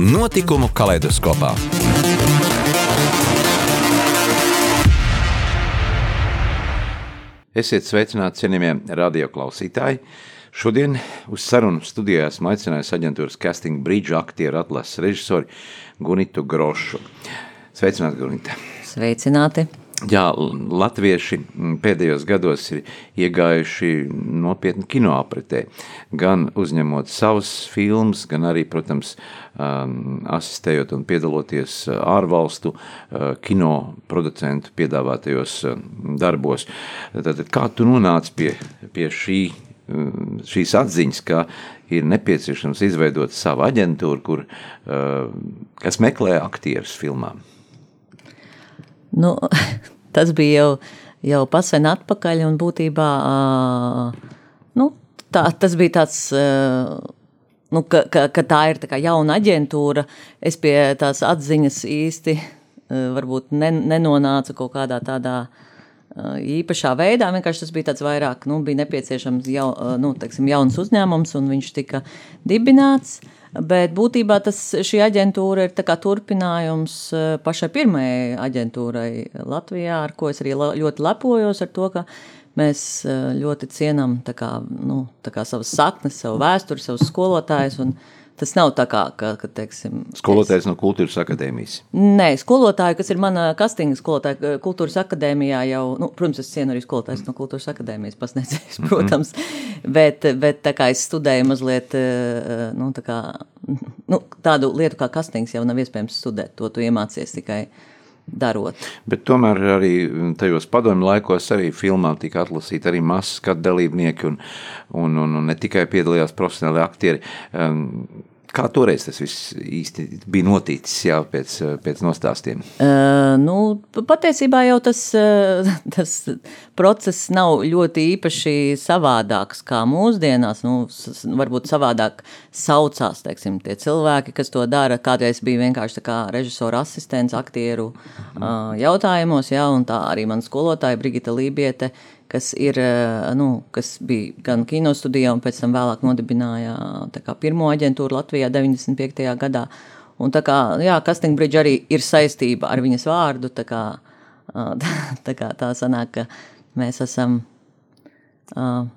Notikumu kaleidoskopā. Esiet sveicināti, cienījamie radioklausītāji! Šodien uz sarunu studijā esmu aicinājis aģentūras Casting Bridge aktieru atlases režisoru Gunitu Grošu. Sveicināti, Gunita! Sveicināti! Jā, latvieši pēdējos gados ir iegājuši nopietni kinoapritē. Gan uzņemot savus filmus, gan arī, protams, um, asistējot un piedaloties ārvalstu uh, kino producentu piedāvātajos uh, darbos. Tad, kā tu nonāci pie, pie šī, um, šīs atziņas, ka ir nepieciešams izveidot savu aģentūru, kur, uh, kas meklē aktierus filmām? Nu, tas bija jau, jau pasen atpakaļ, un būtībā nu, tā, tas bija tāds. Nu, ka, ka, ka tā ir tā jauna aģentūra, es pie tās atziņas īsti varbūt ne, nenonācu kaut kādā tādā īpašā veidā. Vienkārši tas bija tāds vairāk, nu, bija nepieciešams jau, nu, teiksim, jauns uzņēmums, un viņš tika dibināts. Uh, Bet būtībā tas, šī aģentūra ir turpinājums eh, pašai pirmajai aģentūrai Latvijā, ar ko es arī ļoti lepojos ar to, ka mēs eh, ļoti cienām kā, nu, kā savas saknes, savu vēsturi, savus skolotājus. Un, Tas nav tā kā, ka, ka teiksim... Skolotājs es... no kultūras akadēmijas. Nē, skolotāji, kas ir mana kastinga skolotāja kultūras akadēmijā jau, nu, protams, es cienu arī skolotājs no kultūras akadēmijas pasniedzējs, mhm. protams, mm -hmm. bet, bet tā kā es studēju mazliet, eh, nu, tā kā, nu, tādu lietu kā kastings jau nav iespējams studēt, to tu iemācies tikai darot. Bet tomēr arī tajos padomju laikos arī filmām tika atlasīti arī masas skatu dalībnieki un, un, un, un ne tikai piedalījās profesionāli aktieri. Um, Kā toreiz tas viss īsti bija noticis jā, pēc, pēc nostāstiem? Uh, nu, patiesībā jau tas, tas process nav ļoti īpaši savādāks kā mūsdienās. Nu, varbūt savādāk saucās teiksim, tie cilvēki, kas to dara. Kādreiz bija vienkārši kā režisora asistents aktieru uh, jautājumos, jā, un tā arī mana skolotāja Brigita Lībiete kas, ir, eh, nu, kas bija gan kinostudijā, un pēc tam vēlāk nodibināja kā, pirmo aģentūru Latvijā 95. gadā. Un tā kā, jā, Casting Bridge arī ir saistība ar viņas vārdu, tā kā tā, kā tā sanāk, ka mēs esam. Uh,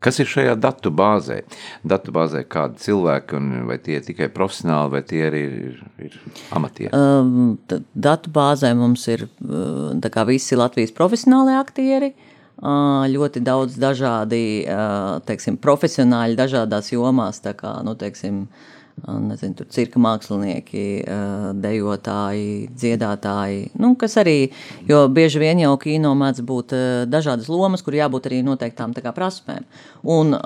Kas ir šajā datu bāzē? Datu bāzē kādi cilvēki, un vai tie ir tikai profesionāli, vai tie arī ir, ir amatieri? Um, datu bāzē mums ir kā, visi Latvijas profesionāli aktieri. Uh, ļoti daudz dažādi teiksim, profesionāļi dažādās jomās, kā nu, teiksim, nezinu, tur cirka mākslinieki, dejotāji, dziedātāji, nu, kas arī, jo bieži vien jau kino mēdz būt dažādas lomas, kur jābūt arī noteiktām kā, prasmēm. Un,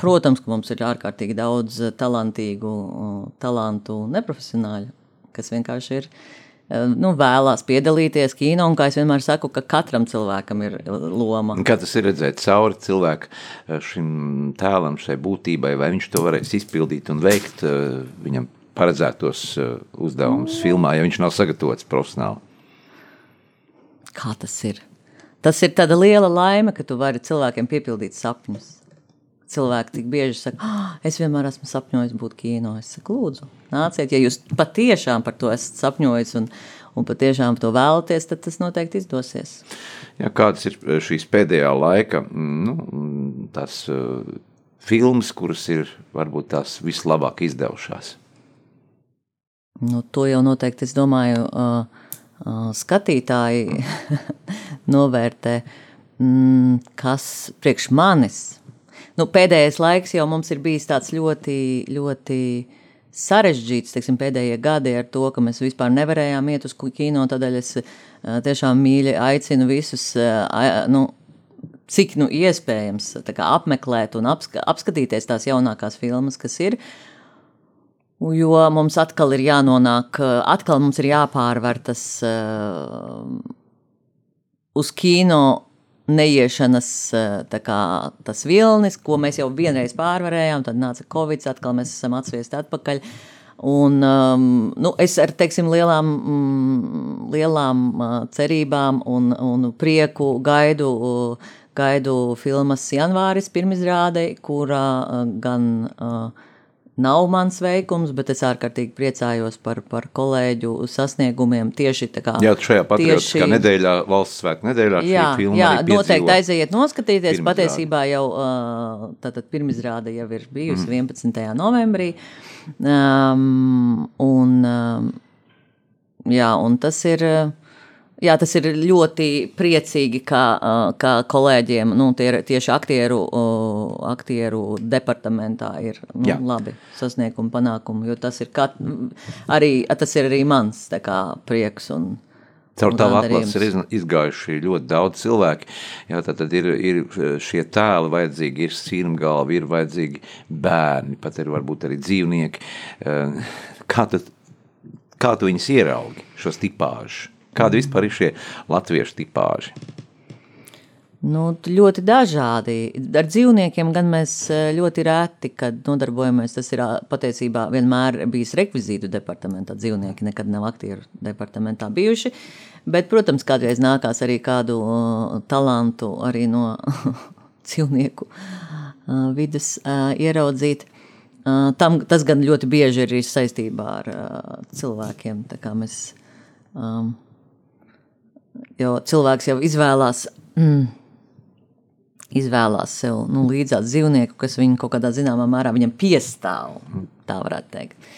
protams, ka mums ir ārkārtīgi daudz talantīgu, talantu neprofesionāļu, kas vienkārši ir nu, vēlās piedalīties kino, un kā es vienmēr saku, ka katram cilvēkam ir loma. Kā tas ir redzēt cauri cilvēku eh, šim tēlam, šai būtībai, vai viņš to varēs izpildīt un veikt eh, viņam paredzētos eh, uzdevumus filmā, ja viņš nav sagatavots profesionāli? Kā tas ir? Tas ir tāda liela laime, ka tu vari cilvēkiem piepildīt sapņus cilvēki tik bieži saka, ah, es vienmēr esmu sapņojis būt kino. Es saku, lūdzu, nāciet, ja jūs patiešām par to esat sapņojis un, un patiešām to vēlaties, tad tas noteikti izdosies. Jā, kādas ir šīs pēdējā laika nu, tās uh, filmas, kuras ir varbūt tās vislabāk izdevušās? Nu, to jau noteikti, es domāju, uh, uh, skatītāji novērtē, mm, kas priekš manis nu, pēdējais laiks jau mums ir bijis tāds ļoti, ļoti sarežģīts, teiksim, pēdējie gadi ar to, ka mēs vispār nevarējām iet uz kino. Tādēļ es tiešām mīļi aicinu visus, nu, cik nu iespējams apmeklēt un apska, apskatīties tās jaunākās filmas, kas ir. Jo mums atkal ir jānonāk, atkal mums ir jāpārvar tas uh, uz kino neiešanas kā, tas vilnis, ko mēs jau vienreiz pārvarējām, tad nāca Covid, atkal mēs esam atsviesti atpakaļ. Un, um, nu, es ar teiksim, lielām, mm, lielām uh, cerībām un, un prieku gaidu, uh, gaidu filmas janvāris pirmizrādei, kurā uh, gan uh, nav mans veikums, bet es ārkārtīgi priecājos par, par kolēģu sasniegumiem. Tieši tā kā. Jā, šajā patriotiskā tieši... nedēļā, valsts svētku nedēļā. Jā, jā noteikti aiziet noskatīties. Patiesībā jau tātad pirmizrāde jau ir bijusi mm. 11. novembrī. Um, un, um, jā, un tas ir. Uh, Jā, tas ir ļoti priecīgi, ka, ka kolēģiem, nu, tie, tieši aktieru, aktieru departamentā ir nu, Jā. labi sasniegumi, panākumi. Tas ir, kat, arī, tas ir arī mans kā, prieks. Un, Caur tavu atklāsmes ir izgājuši ļoti daudz cilvēku. Jā, tad, tad ir, ir šie tēli vajadzīgi, ir sirmgalvi, ir vajadzīgi bērni, pat ir varbūt arī dzīvnieki. Kā tu, kā tu viņus ieraugi, šos tipāžus? Kādi vispār ir šie latviešu tipāži? Nu, ļoti dažādi. Ar dzīvniekiem gan mēs eh, ļoti reti, nodarbojamies. Tas ir patiesībā vienmēr bijis rekvizītu departamentā. Dzīvnieki nekad nav aktieru departamentā bijuši. Bet, protams, kādreiz nākās arī kādu talantu arī no vidus uh, ieraudzīt. Tam, tas gan ļoti bieži ir saistībā ar cilvēkiem. Tā kā mēs um, Jo cilvēks jau izvēlās, mm, izvēlās sev nu, līdzās dzīvnieku, kas viņu kaut kādā zināmā mērā piestāv. Tā varētu teikt.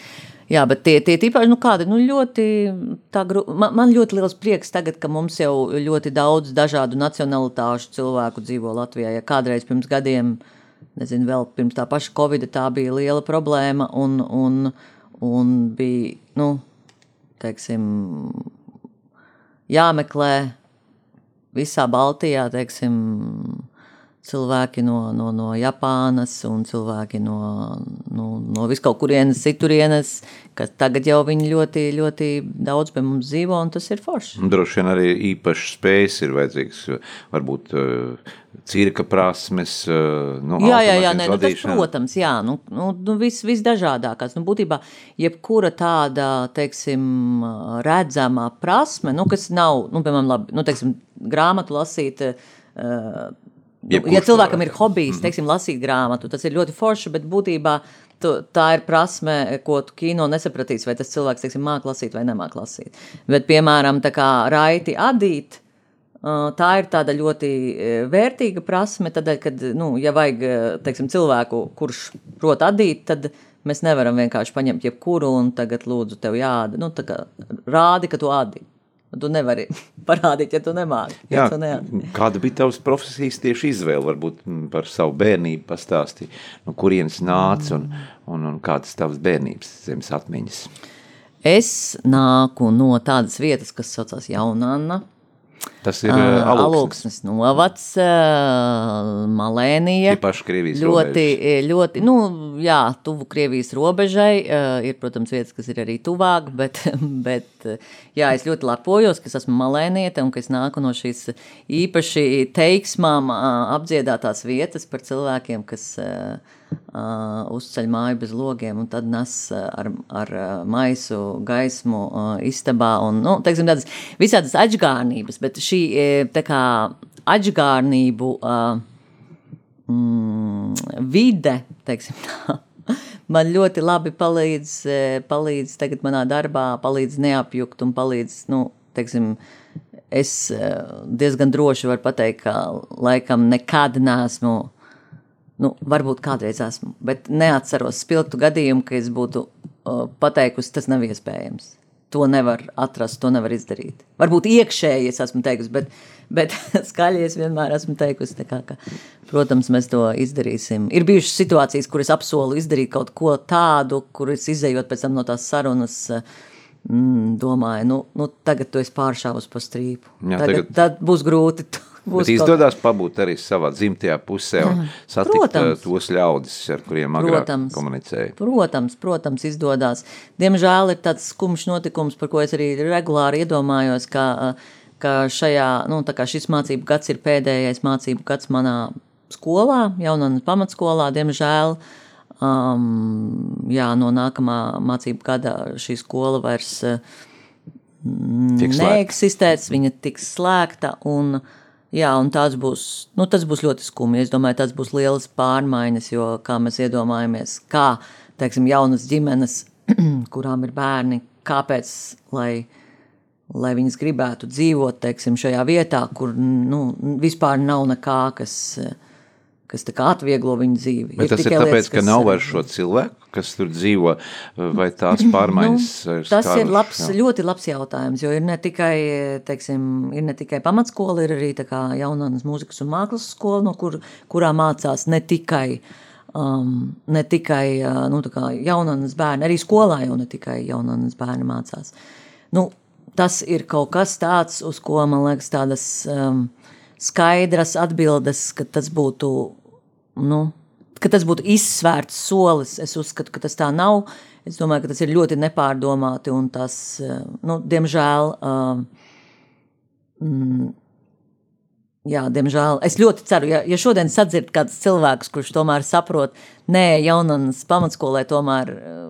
Jā, bet tie, tie tipāži, nu kādi, nu ļoti, tā, man, man ļoti liels prieks tagad, ka mums jau ļoti daudz dažādu nacionalitāšu cilvēku dzīvo Latvijā. Ja kādreiz pirms gadiem, nezinu, vēl pirms tā paša Covid, tā bija liela problēma un, un, un bija, nu, teiksim, jāmeklē visā Baltijā, teiksim, cilvēki no, no, no Japānas un cilvēki no, no, no viskaut kurienes citurienes, ka tagad jau viņi ļoti, ļoti daudz pie mums dzīvo un tas ir forši. Droši vien arī īpašs spējas ir vajadzīgs, varbūt uh, cirka prasmes, uh, nu, jā, jā, jā, nē, nu, tas, protams, jā, nu, nu, nu vis, visdažādākās, nu, būtībā jebkura tāda, teiksim, redzamā prasme, nu, kas nav, nu, piemēram, labi, nu, teiksim, grāmatu lasīt, uh, Jebkurš ja cilvēkam ir hobijs, mhm. teiksim, lasīt grāmatu, tas ir ļoti forši, bet būtībā tu, tā ir prasme, ko tu kino nesapratīs, vai tas cilvēks, teiksim, māk lasīt vai nemāk lasīt. Bet, piemēram, tā kā raiti adīt, tā ir tāda ļoti vērtīga prasme, tad, kad, nu, ja vajag, teiksim, cilvēku, kurš prot adīt, tad mēs nevaram vienkārši paņemt jebkuru un tagad lūdzu tev jāda, nu, kā rādi, ka tu adi. Tu nevari parādīt, ja tu nemāki. Ja Jā, tu kāda bija tavs profesijas tieši izvēle? Varbūt par savu bērnību pastāsti, no kurienes nāc un, un, un kādas tavas bērnības zemes atmiņas? Es nāku no tādas vietas, kas saucās Jaunanna. Tas ir uh, Aluksnes novads, uh, Malēnija. Paši Krievijas ļoti, robežas. ļoti, nu, jā, tuvu Krievijas robežai. Uh, ir, protams, vietas, kas ir arī tuvāk, bet, bet jā, es ļoti lepojos, ka esmu Malēniete un ka es nāku no šīs īpaši teiksmām uh, apdziedātās vietas par cilvēkiem, kas uh, uzceļ māju bez logiem un tad nes ar, ar maisu gaismu istabā un, nu, teiksim, tādas visādas atžgārnības, bet šī tā kā atžgārnību mm, vide, teiksim tā, man ļoti labi palīdz, palīdz tagad manā darbā, palīdz neapjukt un palīdz, nu, teiksim, es diezgan droši varu pateikt, ka laikam nekad neesmu Nu, varbūt kādreiz esmu, bet neatceros spilgtu gadījumu, ka es būtu uh, pateikusi, tas nav iespējams. To nevar atrast, to nevar izdarīt. Varbūt iekšēji es esmu teikusi, bet, bet skaļi es vienmēr esmu teikusi, kā, ka, protams, mēs to izdarīsim. Ir bijušas situācijas, kur es apsolu izdarīt kaut ko tādu, kur es izējot pēc tam no tās sarunas, mm, domāju, nu, nu tagad tu esi pāršāvus pa strīpu. Jā, tagad, tagad... Tad būs grūti Bet izdodas kaut... pabūt arī savā dzimtajā pusē un satikt protams, tos ļaudis, ar kuriem agrāk protams, komunicēja. Protams, protams, izdodas. Diemžēl ir tāds skumjš notikums, par ko es arī regulāri iedomājos, ka, ka šajā, nu, kā šis mācību gads ir pēdējais mācību gads manā skolā, jaunanas pamatskolā, diemžēl. Um, jā, no nākamā mācību gada šī skola vairs uh, neeksistēs, viņa tiks slēgta. Un, jā, un tās būs, nu, tas būs ļoti skumji. Es domāju, tas būs lielas pārmaiņas, jo kā mēs iedomājamies, kā teiksim, jaunas ģimenes, kurām ir bērni, kāpēc. Lai, lai viņas gribētu dzīvot teiksim, šajā vietā, kur nu, vispār nav nekā, kas kas atvieglo viņu dzīvi. Vai ir tas ir tāpēc, lietas, ka nav vairs šo cilvēku, kas tur dzīvo, vai tās pārmaiņas? nu, tas skāruši, ir labs, jā. ļoti labs jautājums, jo ir ne tikai, teiksim, ir ne tikai pamatskola, ir arī jaunānas mūzikas un mākslas skola, no kur, kurā mācās ne tikai um, ne tikai uh, nu, jaunas bērni, arī skolā jau ne tikai jaunas bērni mācās. Nu, tas ir kaut kas tāds, uz ko man liekas, tādas um, skaidras atbildes, ka tas būtu nu, ka tas būtu izsvērts solis. Es uzskatu, ka tas tā nav. Es domāju, ka tas ir ļoti nepārdomāti un tas, eh, nu, diemžēl, mm, jā, diemžēl, es ļoti ceru, ja, ja šodien sadzird kāds cilvēks, kurš tomēr saprot, nē, jaunanas pamatskolē tomēr eh,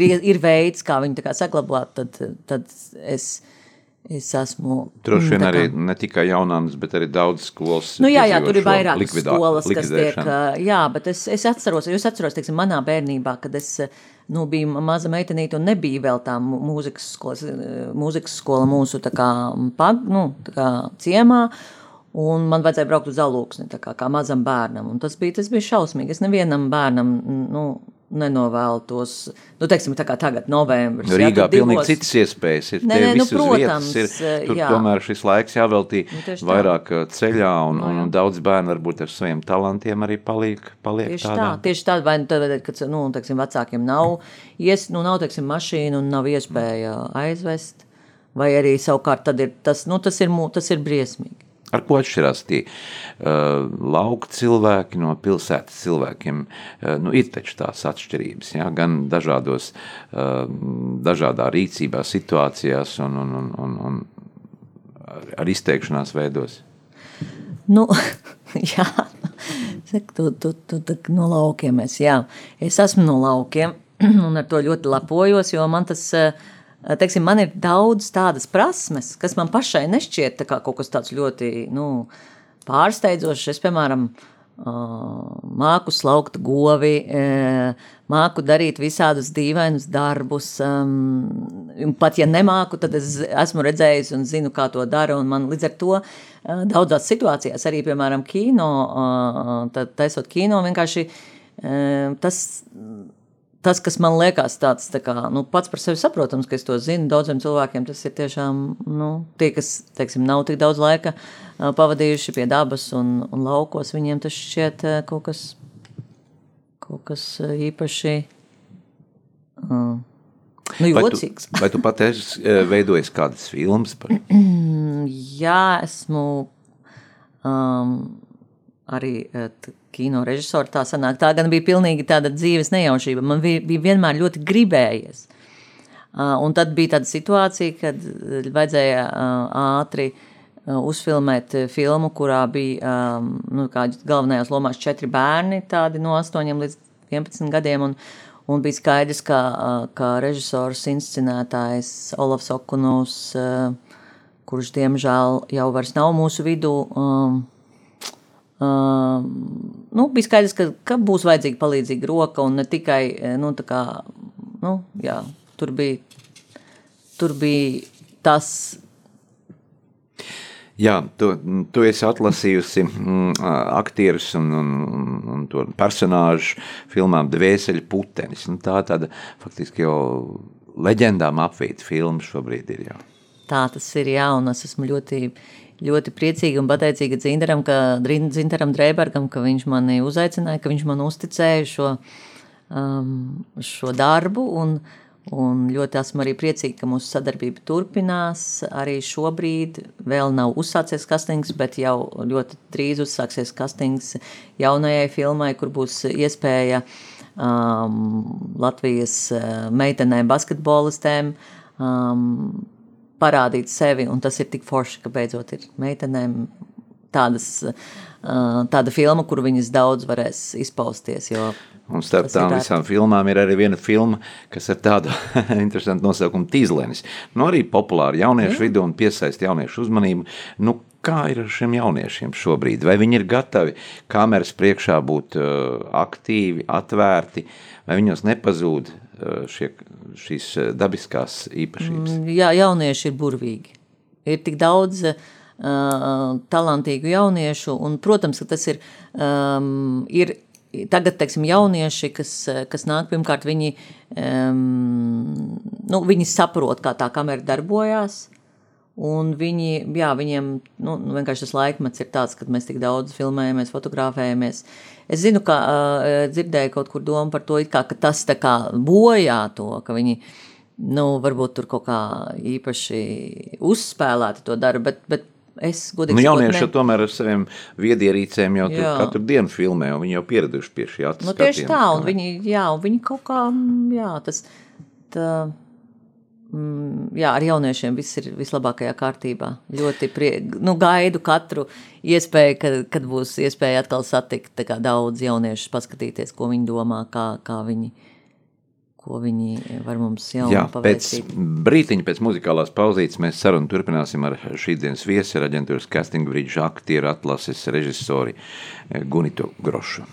ir, ir veids, kā viņu saglabāt, tad, tad es, Es esmu. Droši vien arī ne tikai jaunānas, bet arī daudz skolas. Nu, jā, jā, tur ir vairāk likvidā, skolas, kas tiek. Jā, bet es, es atceros, jūs atceros, teiksim, manā bērnībā, kad es nu, biju maza meitenīte un nebija vēl tā mūzikas, skolas, mūzikas skola mūsu kā, pag, nu, kā ciemā. Un man vajadzēja braukt uz alūksni, kā, kā mazam bērnam. Un tas bija, tas bija šausmīgi. Es nevienam bērnam, nu, nenovēlu tos, nu, teiksim, tā kā tagad, novembris. Rīgā jā, pilnīgi divos... citas iespējas ir. Nē, nē, nu, protams. Ir, eh, tur jā. tomēr šis laiks jāveltī nu, vairāk tā. Eh, ceļā, un, no, nu, un daudz bērnu varbūt ar saviem talantiem arī paliek, paliek tieši tādā. tā, tieši tā, vai nu tad, kad, nu, teiksim, vecākiem nav, ies, nu, nav, teiksim, mašīna un nav iespēja aizvest, vai arī savukārt tad ir tas, nu, tas ir, tas ir briesmīgi. Ar ko atšķirās tie uh, lauka cilvēki no pilsētas cilvēkiem? Uh, nu, ir taču tās atšķirības, ja? gan dažādos, uh, dažādā rīcībā, situācijās un, un, un, un, un ar izteikšanās veidos. Nu, jā, tu, tu, tu, tu no laukiem es, jā. Es esmu no laukiem un ar to ļoti lepojos, jo man tas uh, teiksim, man ir daudz tādas prasmes, kas man pašai nešķiet kaut kas tāds ļoti nu, pārsteidzošs. Es, piemēram, māku slaukt govi, māku darīt visādus dīvainus darbus. Pat ja nemāku, tad es esmu redzējis un zinu, kā to dara. Man līdz ar to daudzās situācijās, arī piemēram, kino, taisot kino, vienkārši tas tas, kas man liekas tāds tā kā, nu, pats par sevi saprotams, ka es to zinu, daudziem cilvēkiem tas ir tiešām, nu, tie, kas, teiksim, nav tik daudz laika pavadījuši pie dabas un, un laukos, viņiem tas šķiet kaut kas, kaut kas īpaši, uh, nu, jocīgs. Vai tu, vai tu pat esi veidojis kādas filmas par? Jā, esmu um, arī kino režisori tā sanāk. Tā gan bija pilnīgi tāda dzīves nejaušība. Man bija, bija vienmēr ļoti gribējies. Un tad bija tāda situācija, kad vajadzēja uh, ātri uzfilmēt filmu, kurā bija nu, galvenajās lomās četri bērni, tādi no 8 līdz 11 gadiem. Un, un bija skaidrs, ka, ka režisors, inscenētājs Olafs Okunovs, kurš diemžēl jau vairs nav mūsu vidū, Uh, nu, bija skaidrs, ka, ka būs vajadzīga palīdzīga roka un ne tikai eh, nu, kā, nu, jā, tur, bija, tur bija tas. Jā, tu, tu esi atlasījusi mm, aktierus un, un, un to personāžu filmām Dvēseli putenis. Nu, tā tāda faktiski jau leģendām apvīta filma šobrīd ir. Jā. Tā tas ir, jā, un es esmu ļoti ļoti priecīga un pateicīga Dzintaram, ka, Dzintaram Dreibergam, ka viņš mani uzaicināja, ka viņš man uzticēja šo, um, šo darbu. Un, Un ļoti esmu arī priecīga, ka mūsu sadarbība turpinās. Arī šobrīd vēl nav uzsācies kastings, bet jau ļoti drīz uzsāksies kastings jaunajai filmai, kur būs iespēja um, Latvijas uh, meitenēm, basketbolistēm um, parādīt sevi. Un tas ir tik forši, ka beidzot ir meitenēm tādas, uh, tāda filma, kur viņas daudz varēs izpausties. Un starp tām visām filmām ir arī viena filma, kas ir tāda interesanta nosaukuma Tīzlenis. Nu, arī populāra jauniešu vidū un piesaista jauniešu uzmanību. Nu, kā ir ar šiem jauniešiem šobrīd? Vai viņi ir gatavi kameras priekšā būt uh, aktīvi, atvērti, vai viņos nepazūd uh, šie, šīs uh, dabiskās īpašības? Mm, jā, jaunieši ir burvīgi. Ir tik daudz uh, talantīgu jauniešu, un, protams, ka tas ir, um, ir Tagad, teiksim, jaunieši, kas, kas nāk, pirmkārt, viņi, um, nu, viņi saprot, kā tā kamera darbojās. Un viņi, jā, viņiem nu, nu, vienkārši tas laikmets ir tāds, ka mēs tik daudz filmējamies, fotografējamies. Es zinu, ka uh, dzirdēju kaut kur domu par to, kā, ka tas tā kā bojā to, ka viņi, nu, varbūt tur kaut kā īpaši uzspēlēti to dara, bet, bet Es godīgi nu, jaunieši ne... tomēr ar saviem viedierīcēm jau katru dienu filmē, un viņi jau pieraduši pie šī acu. Nu, tieši tā, un viņi, jā, un viņi kaut kā, jā, tas, tā, jā, ar jauniešiem viss ir vislabākajā kārtībā. Ļoti prie, nu, gaidu katru iespēju, kad, kad būs iespēja atkal satikt daudz jauniešus, paskatīties, ko viņi domā, kā, kā viņi ko viņi var mums jau pavēstīt. Pēc brītiņa, pēc muzikālās pauzītes mēs sarunu turpināsim ar šīdienas viesi, ar aģentūras casting bridge aktieru atlases režisori Gunitu Grošu.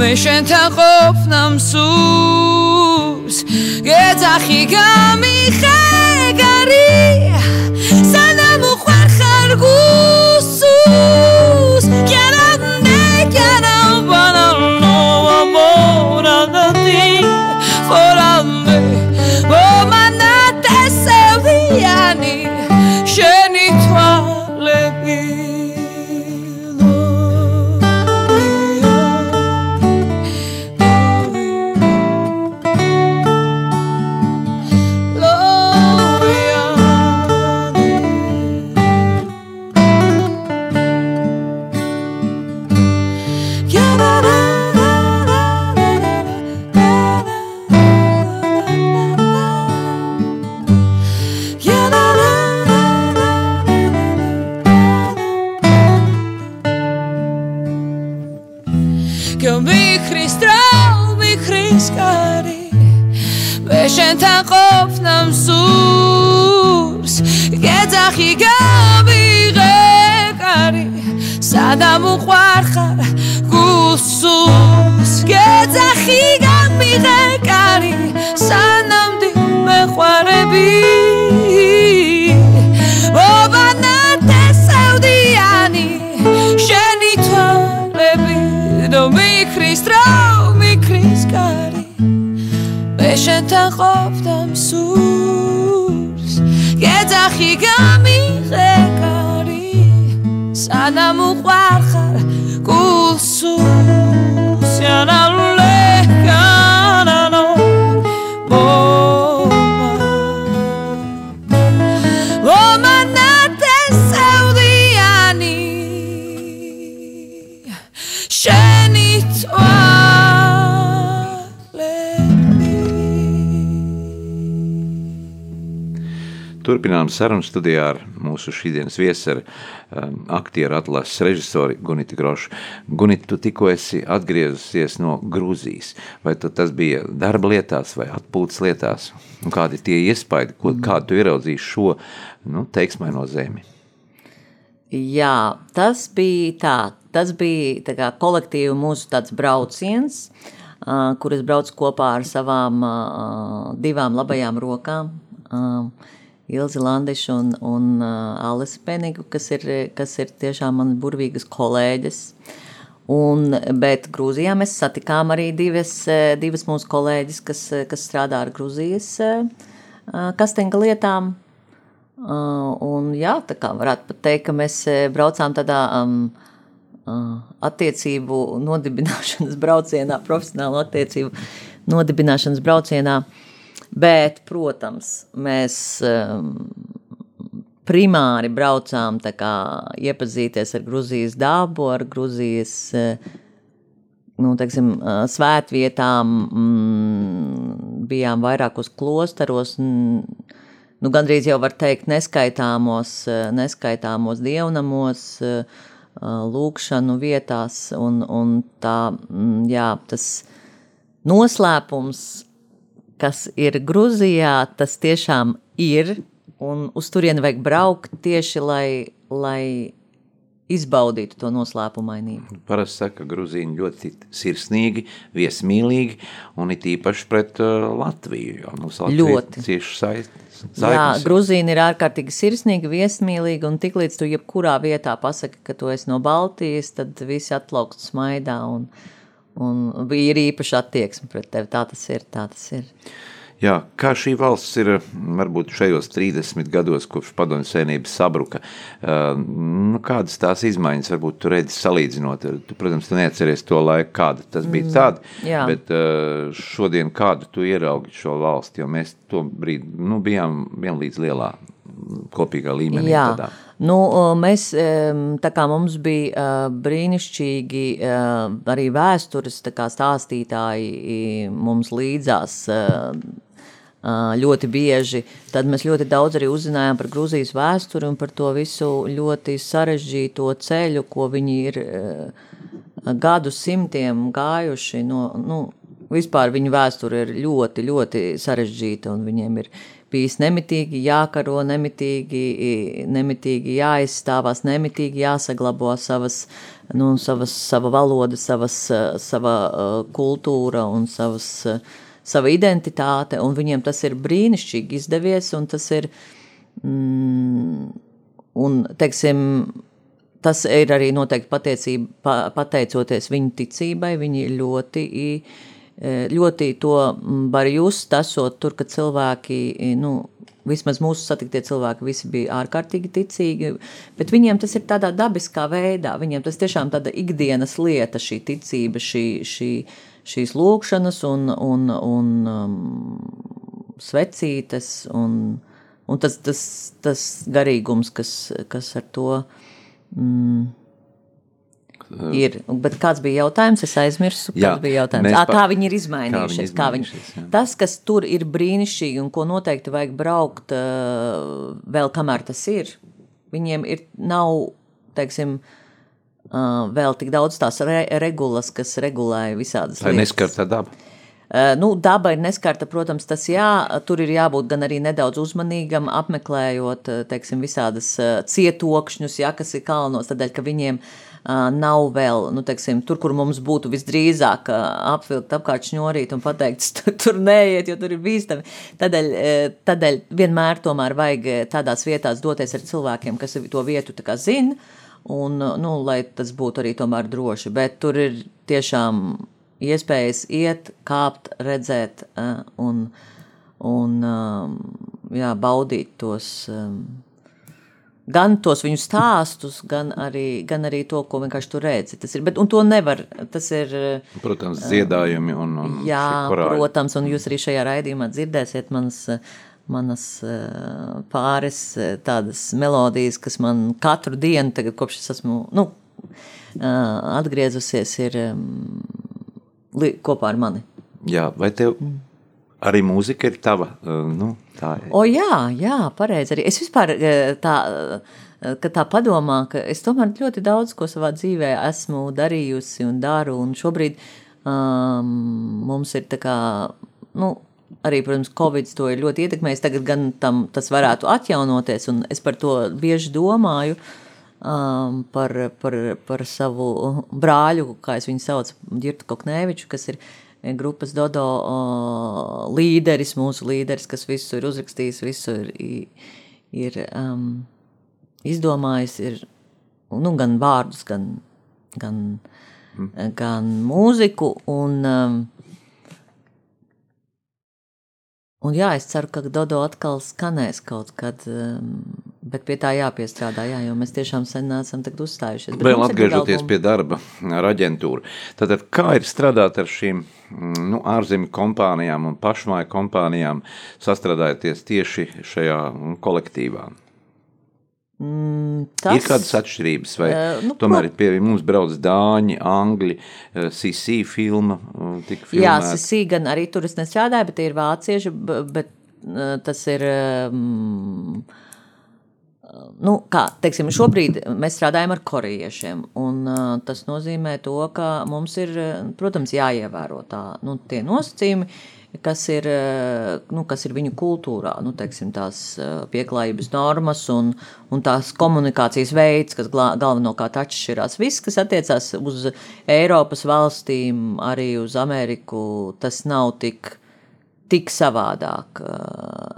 მე შენთან ყოფნა მსურს გეძახი გამიხეგარი სანამ უყვარ ხარგუ ჩამოყვარხარ გულსულს გეძახი გამიღე კარი სანამდე მეყვარები. ობანად ესევდიანი შენი თვალები ნუ მიქრის დრო მიქრის კარი. მე შენთან ყოფდა მსურს. გეძახი გამიღე კარი sana mujer curso se Turpinām sarunu studijā ar mūsu šīsdienas viesu, ar um, aktieru atlases režisoru Gunita Grošu. Gunita, tu tikko esi atgriezusies no Grūzijas. Vai tas bija darba lietās vai atpūtas lietās? Un kādi tie iespaidi, ko, kādu tu ieraudzīji šo nu, teiksmaino zemi? Jā, tas bija tā. Tas bija tā kā kolektīva mūsu tāds brauciens, uh, kur es braucu kopā ar savām uh, divām labajām rokām. Uh, Ilzi Landišu un, un uh, Alice Penigu, kas ir, kas ir tiešām man burvīgas kolēģis. Un, bet Grūzijā mēs satikām arī divas, eh, divas mūsu kolēģis, kas, kas strādā ar Grūzijas uh, kastinga lietām. Uh, un jā, tā kā varētu pat teikt, ka mēs braucām tādā um, uh, attiecību nodibināšanas braucienā, profesionālu attiecību nodibināšanas braucienā. Bet, protams, mēs um, primāri braucām kā iepazīties ar Gruzijas dabu, ar Gruzijas uh, nu, teiksim, uh, svētvietām, mm, bijām vairākos klosteros, n- nu, gandrīz jau var teikt neskaitāmos, uh, neskaitāmos dievnamos, lūkšanu vietās, un, un tā, mm, jā, tas noslēpums, kas ir Grūzijā, tas tiešām ir, un uz turieni vajag braukt tieši, lai, lai izbaudītu to noslēpumainību. Parasti saka, ka grūzīņi ļoti sirsnīgi, viesmīlīgi un it īpaši pret uh, Latviju. Jo, nu, Ļoti. Cieši saistīts. Jā, Grūzīna ir ārkārtīgi sirsnīga, viesmīlīga, un tiklīdz tu jebkurā vietā pasaki, ka tu esi no Baltijas, tad visi atplaukst smaidā, un, un bija ir īpaša attieksme pret tevi. Tā tas ir, tā tas ir. Jā, kā šī valsts ir varbūt šajos 30 gados, kopš padomju savienības sabruka, nu, kādas tās izmaiņas varbūt tu redzi salīdzinot? Tu, protams, tu neatceries to laiku, kāda tas bija mm, tāda, jā. bet šodien kādu tu ieraugi šo valsti, jo mēs to brīdi nu, bijām vienlīdz lielā kopīgā līmenī. Jā. Tādā. Nu, mēs, tā kā mums bija brīnišķīgi arī vēstures stāstītāji mums līdzās ļoti bieži, tad mēs ļoti daudz arī uzzinājām par Grūzijas vēsturi un par to visu ļoti sarežģīto ceļu, ko viņi ir gadu simtiem gājuši no, nu, vispār viņu vēsture ir ļoti, ļoti sarežģīta un viņiem ir bijis nemitīgi jākaro, nemitīgi, nemitīgi jāizstāvās, nemitīgi jāsaglabo savas, nu, savas, sava valoda, savas, sava uh, kultūra un savas, uh, sava identitāte, un viņiem tas ir brīnišķīgi izdevies, un tas ir, mm, un, teiksim, tas ir arī noteikti pateicība, pa, pateicoties viņu ticībai, viņi ļoti ļoti to var just, esot tur, ka cilvēki, nu, vismaz mūsu satiktie cilvēki, visi bija ārkārtīgi ticīgi, bet viņiem tas ir tādā dabiskā veidā, viņiem tas tiešām tāda ikdienas lieta, šī ticība, šī, šī, šīs lūkšanas un, un, un um, svecītes un, un tas, tas, tas garīgums, kas, kas ar to mm, ir. Bet kāds bija jautājums? Es aizmirsu, Jā, kāds bija jautājums. À, kā viņi ir kā izmainījušies? viņi Kā viņi, izmainījušies, jā. tas, kas tur ir brīnišķīgi un ko noteikti vajag braukt uh, vēl kamēr tas ir, viņiem ir nav, teiksim, uh, vēl tik daudz tās re regulas, kas regulē visādas Tā ir lietas. neskarta daba. Uh, Nu, daba ir neskarta, protams, tas jā, tur ir jābūt gan arī nedaudz uzmanīgam, apmeklējot, teiksim, visādas cietokšņus, jā, kas ir kalnos, tādēļ, ka viņiem uh, nav vēl, nu, teiksim, tur, kur mums būtu visdrīzāk apvilkt apkārt šņorīt un pateikt, tur, neiet, jo tur ir bīstami. Tādēļ, tādēļ vienmēr tomēr vajag tādās vietās doties ar cilvēkiem, kas to vietu tā kā zina, un, nu, lai tas būtu arī tomēr droši. Bet tur ir tiešām iespējas iet, kāpt, redzēt un, un jā, baudīt tos. Gan tos viņu stāstus, gan arī, gan arī to, ko vienkārši tu redzi. Tas ir, bet, un to nevar, tas ir. Protams, dziedājumi un, un Jā, protams, un jūs arī šajā raidījumā dzirdēsiet manas, manas pāris tādas melodijas, kas man katru dienu, tagad, kopš es esmu nu, atgriezusies, ir mm, kopā ar mani. Jā, vai tev arī mūzika ir tava? uh, Nu, tā ir. O, jā, jā, pareizi. Arī es vispār eh, tā, eh, kad tā padomā, ka es tomēr ļoti daudz ko savā dzīvē esmu darījusi un daru, un šobrīd um, mums ir tā kā, nu, arī, protams, Covid to ir ļoti ietekmējis, tagad gan tam tas varētu atjaunoties, un es par to bieži domāju, um, par, par, par savu brāļu, kā es viņu saucu, Girtu Koknēviču, kas ir grupas Dodo uh, līderis, mūsu līderis, kas visu ir uzrakstījis, visu ir, ir um, izdomājis, ir nu, gan vārdus, gan, gan, gan mūziku. Un, um, un jā, es ceru, ka Dodo atkal skanēs kaut kad, um, bet pie tā jāpiestrādā, jā, jo mēs tiešām sen tagad uzstājušies. Vēl atgriežoties pie darba ar aģentūru. Tātad, kā ir strādāt ar šīm mm, nu, ārzemju kompānijām un pašmāju kompānijām, sastrādājoties tieši šajā mm, kolektīvā? Mm, Tas... Ir kādas atšķirības, vai Eh, nu, tomēr ir pie mums brauc dāņi, angļi, eh, CC filma, eh, Jā. Sisī gan arī tur es nestrādāju, bet tie ir vācieši, bet eh, tas ir. Um, Nu, kā, teiksim, šobrīd mēs strādājam ar korejiešiem, un uh, tas nozīmē to, ka mums ir, protams, jāievēro tā, nu, tie nosacījumi, kas ir, nu, kas ir viņu kultūrā, nu, teiksim, tās pieklājības normas un, un tās komunikācijas veids, kas galvenokārt atšķirās. Viss, kas attiecās uz Eiropas valstīm, arī uz Ameriku, tas nav tik tik savādāk.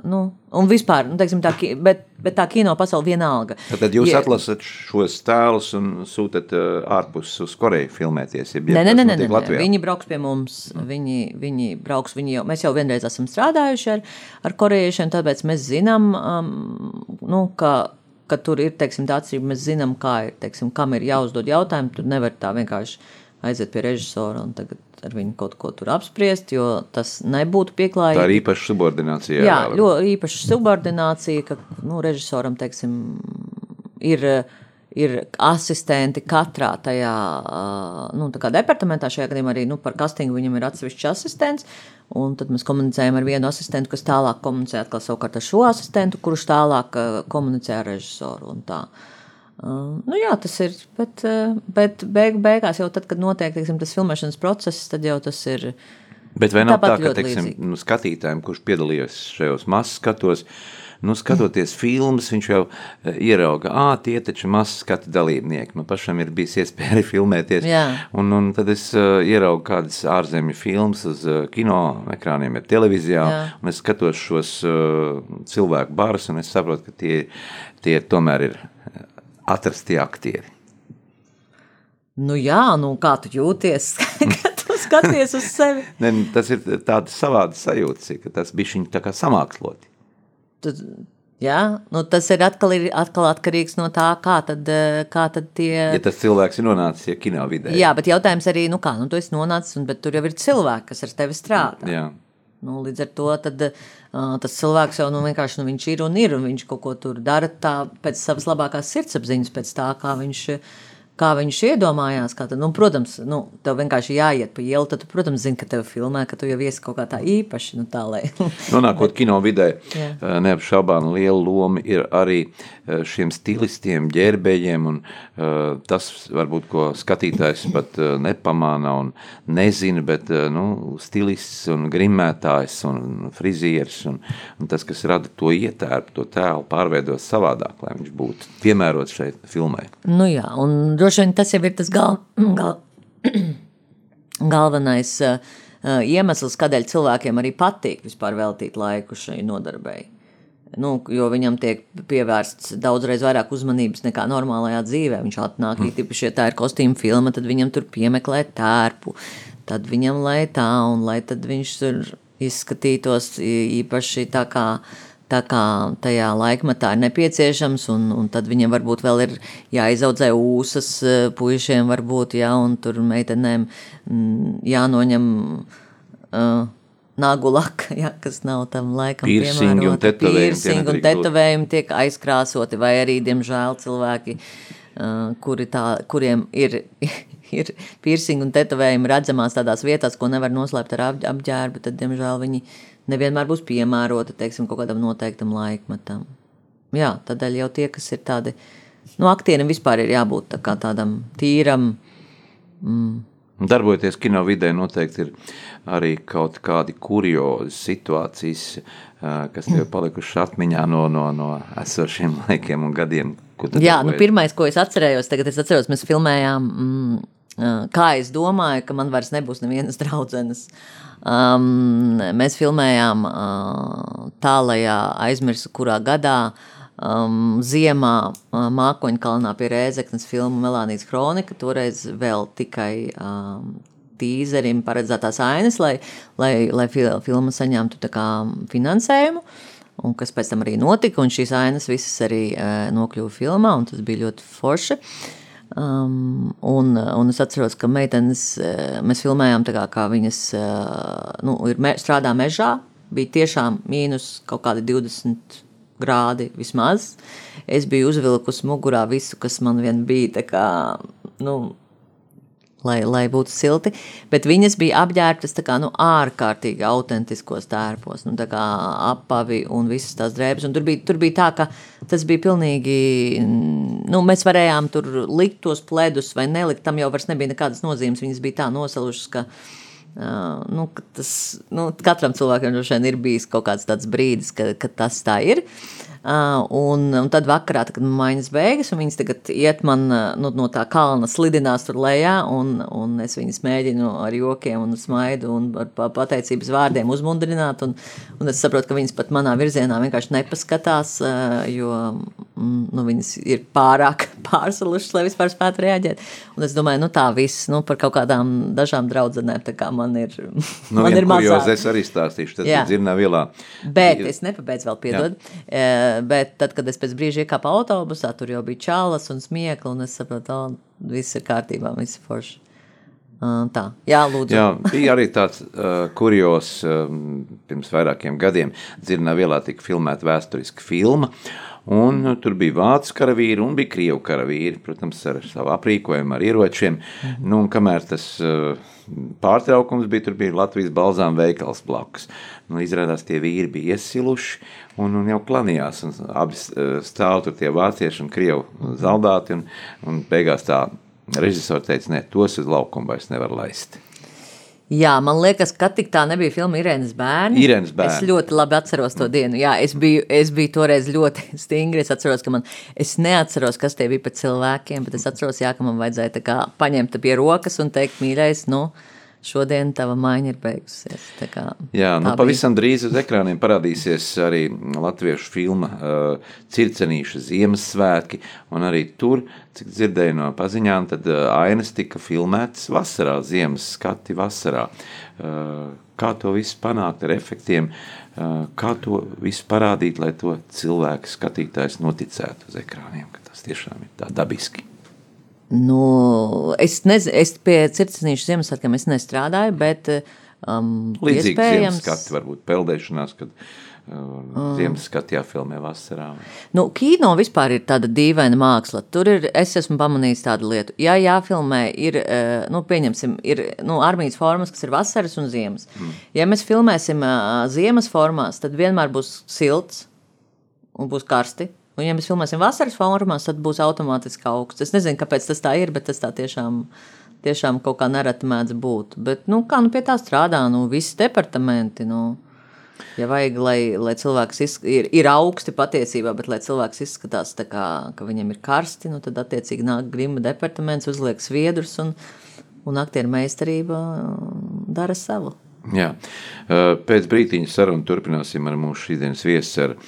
Nu, un vispār, nu, teiksim, tā, bet, bet tā kino pasaule vienalga. Tad jūs Ja- atlasat šos tēlus un sūtat ārpus uz Koreju filmēties. Ja Nē, nē, nē, nē, nē. Viņi brauks pie mums. Viņi, viņi brauks, viņi jau, mēs jau vienreiz esam strādājuši ar, ar korejiešiem, tāpēc mēs zinām, um, nu, ka, ka tur ir teiksim, tā atšķirība. Mēs zinām, kā ir, teiksim, kam ir jāuzdod jautājumu. Tur nevar tā vienkārši aiziet pie režisora un tagad ar viņu kaut ko tur apspriest, jo tas nebūtu pieklājīgi. Tā ir īpaša subordinācija. Jā, jāvēro. ļoti īpaša subordinācija, ka nu, režisoram teiksim, ir, ir asistenti katrā tajā nu, departamentā. Šajā gadījumā arī nu, par castingu viņam ir atsevišķs asistents. Un tad mēs komunicējam ar vienu asistentu, kas tālāk komunicē atkal savukārt ar šo asistentu, kurš tālāk komunicē ar režisoru. un tā. Uh, nu jā, tas ir. Bet, bet beig, beigās, jau tad, kad notiek teiksim, tas filmēšanas process, tad jau tas ir. Bet vai nav tā, ka teiksim, nu, skatītājiem, kurš piedalījās šajos mazs skatos, nu, skatoties filmas, viņš jau ierauga, ah, tie taču mazs skatu dalībnieki. Man pašam ir bijis iespēja arī filmēties. Jā. Un, un tad es uh, ieraugu kādas ārzemju filmas uz uh, kino ekrāniem, ir televīzijā, Jā. un es skatos šos uh, cilvēku barus, un es saprotu, ka tie, tie tomēr ir eh, atrastie aktieri. Nu jā, nu kā tu jūties, kad tu skaties uz sevi? Ne, tas ir tāds savāds sajūta, ka tas bija viņa tā kā samāksloti. Tad, jā, nu tas ir atkal, ir atkal atkarīgs no tā, kā tad, kā tad tie. Ja tas cilvēks ir nonācis ja kino vidē, Jā, bet jautājums arī, nu kā, nu tu esi nonācis, un, bet tur jau ir cilvēki, kas ar tevi strādā. Jā. Nu, līdz ar to tad, uh, tas cilvēks jau nu, vienkārši nu, viņš ir un ir, un viņš kaut ko tur dara tā, pēc savas labākās sirdsapziņas, pēc tā, kā viņš, kā viņš iedomājās. Kā tad, nu, protams, nu, tev vienkārši jāiet pa ielu, tad tu, protams, zini, ka tev filmē, ka tu jau esi kaut kā tā īpaši. Nu, tā, lai, Nonākot kino vidē, eh, neapšaubām liela loma ir arī eh, šiem stilistiem, ģērbējiem. Un, eh, tas varbūt, ko skatītājs pat eh, nepamāna un nezina, bet eh, nu, stilists un grimētājs un frizieris un, un tas, kas rada to ietērpu, to tēlu, pārveidot savādāk, lai viņš būtu piemērots šai filmai. Nu jā, un droši vien tas jau ir tas gal, gal, galvenais uh, uh, iemesls, kādēļ cilvēkiem arī patīk vispār veltīt laiku šai nodarbei. Nu, jo viņam tiek pievērsts daudzreiz vairāk uzmanības nekā normālajā dzīvē. Viņš atnāk, mm. īpaši, ja tā ir kostīma filma, tad viņam tur piemeklē tērpu. Tad viņam lai tā, un lai tad viņš tur izskatītos īpaši tā kā, tā kā tajā laikmatā ir nepieciešams, un, un tad viņam varbūt vēl ir jāizaudzē ūsas puišiem varbūt, jā, un tur meitenēm mm, jānoņem uh, nagu laka, ja, kas nav tam laikam Piercingi un tetovējumi, Piercingi un tetovējumi tiek aizkrāsoti, vai arī, diemžēl, cilvēki, uh, kuri tā, kuriem ir, ir piercingi un tetovējumi redzamās tādās vietās, ko nevar noslēpt ar ap, apģērbu, tad, diemžēl, viņi nevienmēr būs piemēroti, teiksim, kaut kādam noteiktam laikmetam. Jā, tādēļ jau tie, kas ir tādi, nu, aktierim vispār ir jābūt tā kā tādam tīram, mm, Darbojoties kino vidē, noteikti ir arī kaut kādi kuriozi situācijas, kas tev palikušas atmiņā no, no, no esošiem laikiem un gadiem. Jā, nu, pirmais, ko es atcerējos, tagad es atceros, mēs filmējām, mm, kā es domāju, ka man vairs nebūs nevienas draudzenes. Um, mēs filmējām uh, tālajā aizmirsu, kurā gadā uh, um, ziemā uh, Mākoņkalnā pie Rēzeknes filmu Melānijas kronika, toreiz vēl tikai um, tīzerim paredzētās ainas, lai, lai, lai filma saņemtu kā, finansējumu. Un kas pēc tam arī notika, un šīs ainas visas arī uh, nokļuva filmā, un tas bija ļoti forši. Um, un, un es atceros, ka meitenes, uh, mēs filmējām tā kā, kā viņas uh, nu, ir me, strādā mežā, bija tiešām mīnus kaut kādi 20 grādi vismaz. Es biju uzvilkusi mugurā visu, kas man vien bija, kā, nu, lai, lai būtu silti. Bet viņas bija apģērbtas kā, nu, ārkārtīgi autentiskos tērpos, nu, kā apavi un visas tās drēbes. Un tur, bija, tur bija tā, ka tas bija pilnīgi. Nu, mēs varējām tur likt tos pledus vai nelikt. Tam jau vairs nebija nekādas nozīmes. Viņas bija tā nosalušas, ka Uh, nu, tas, nu, katram cilvēkam ir bijis kaut kāds tāds brīdis, kad, kad tas tā ir. Un, un tad vakarā, kad maiņas beigas, un viņas tagad iet man nu, no tā kalna slidinās tur lejā, un, un es viņas mēģinu ar jokiem un smaidu un ar pateicības vārdiem uzmundrināt, un, un es saprotu, ka viņas pat manā virzienā vienkārši nepaskatās, jo mm, nu, viņas ir pārāk pārsalušas, lai vispār spētu reaģēt. Un es domāju, nu tā viss, nu par kaut kādām dažām draudzenēm, man ir, nu, man ir mazāk. Es arī stāstīšu, tas ir dzirnā vielā. Bet es nepabeidzu vēl piedod. Jā bet tad, kad es pēc brīža iekāpu autobusā, tur jau bija čālas un smiekli, un es sapratu, ka viss ir kārtībā, viss ir forši. Tā, jā, lūdzu. Jā, bija arī tāds uh, kurjos, um, pirms vairākiem gadiem dzirnā vielā tika filmēta vēsturiska filma, un uh, tur bija vācu karavīri un bija krievu karavīri, protams, ar savu aprīkojumu, ar ieročiem, mhm. nu, un kamēr tas uh, pārtraukums bija, tur bija Latvijas balzām veikals blakus. Nu, izrādās tie vīri bija iesiluši, un, un jau klanījās. Un abi eh, stāv tur tie vācieši un krievu zaldāti. Un, un beigās tā režisori teica, ne, tos uz laukumu vairs nevar laist. Jā, man liekas, ka tik tā nebija filma Irēnas bērni. Irēnas bērni. Es ļoti labi atceros to dienu. Jā, es biju, es biju toreiz ļoti stingri. Es atceros, ka man, es neatceros, kas tie bija pa cilvēkiem, bet es atceros, jā, ka man vajadzēja kā, paņemt pie rokas un teikt, mīļais, nu, šodien tava maiņa ir beigusies. Kā, Jā, nu, pavisam drīz uz ekrāniem parādīsies arī latviešu filma uh, Circenīša Ziemassvētki, un arī tur, cik dzirdēju no paziņām, tad uh, ainas tika filmētas vasarā, ziemas skati vasarā. Uh, kā to visu panākt ar efektiem, uh, kā to visu parādīt, lai to cilvēku skatītājs noticētu uz ekrāniem, ka tas tiešām ir tā dabiski. Nu, es nezinu, es pie cirkstanīšu Ziemassvētkiem nestrādāju, bet um, Līdzīgi iespējams... Ziemassvētki varbūt peldēšanās, kad uh, Ziemassvētki jāfilmē vasarā. Nu, kino vispār ir tāda dīvaina māksla. Tur ir, es esmu pamanījis tādu lietu. Jā, jāfilmē ir, uh, nu, pieņemsim, ir nu, armijas formas, kas ir vasaras un ziemas. Mm. Ja mēs filmēsim uh, ziemas formās, tad vienmēr būs silts un būs karsti. Un, ja mēs filmēsim vasaras formās, tad būs automātiski augsts. Es nezinu, kāpēc tas tā ir, bet tas tā tiešām, tiešām kaut kā nereti mēdz būt. Bet, nu, kā nu pie tā strādā, nu, visi departamenti, nu, ja vajag, lai, lai cilvēks izsk... ir, ir augsti patiesībā, bet lai cilvēks izskatās tā kā, ka viņam ir karsti, nu, tad attiecīgi nāk grima departaments, uzliek sviedrus un, un aktieru meistarība dara savu. Jā. Uh, Pēc brīdiņa sarunu turpināsim ar mūsu šīsdienas viesu ar uh,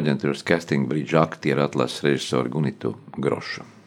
aģentūras casting brīdžu aktieru atlases režisoru Gunitu Grošu.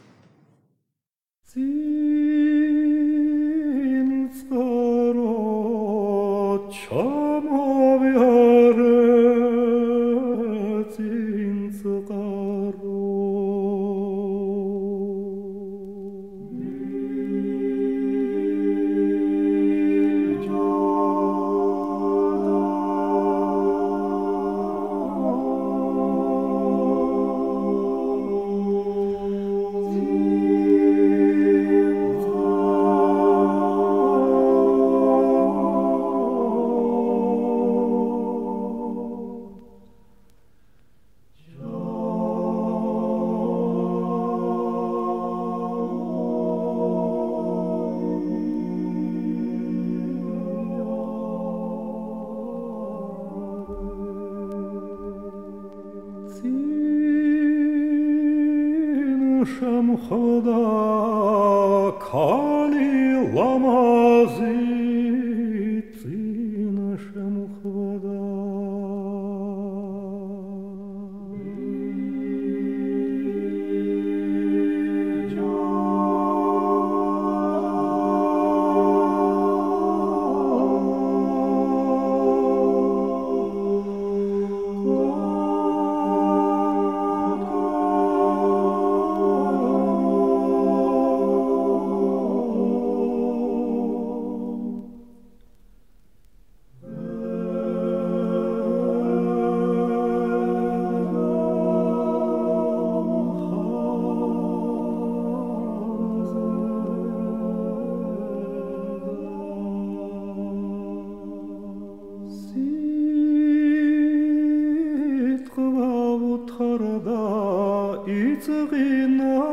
いつぎな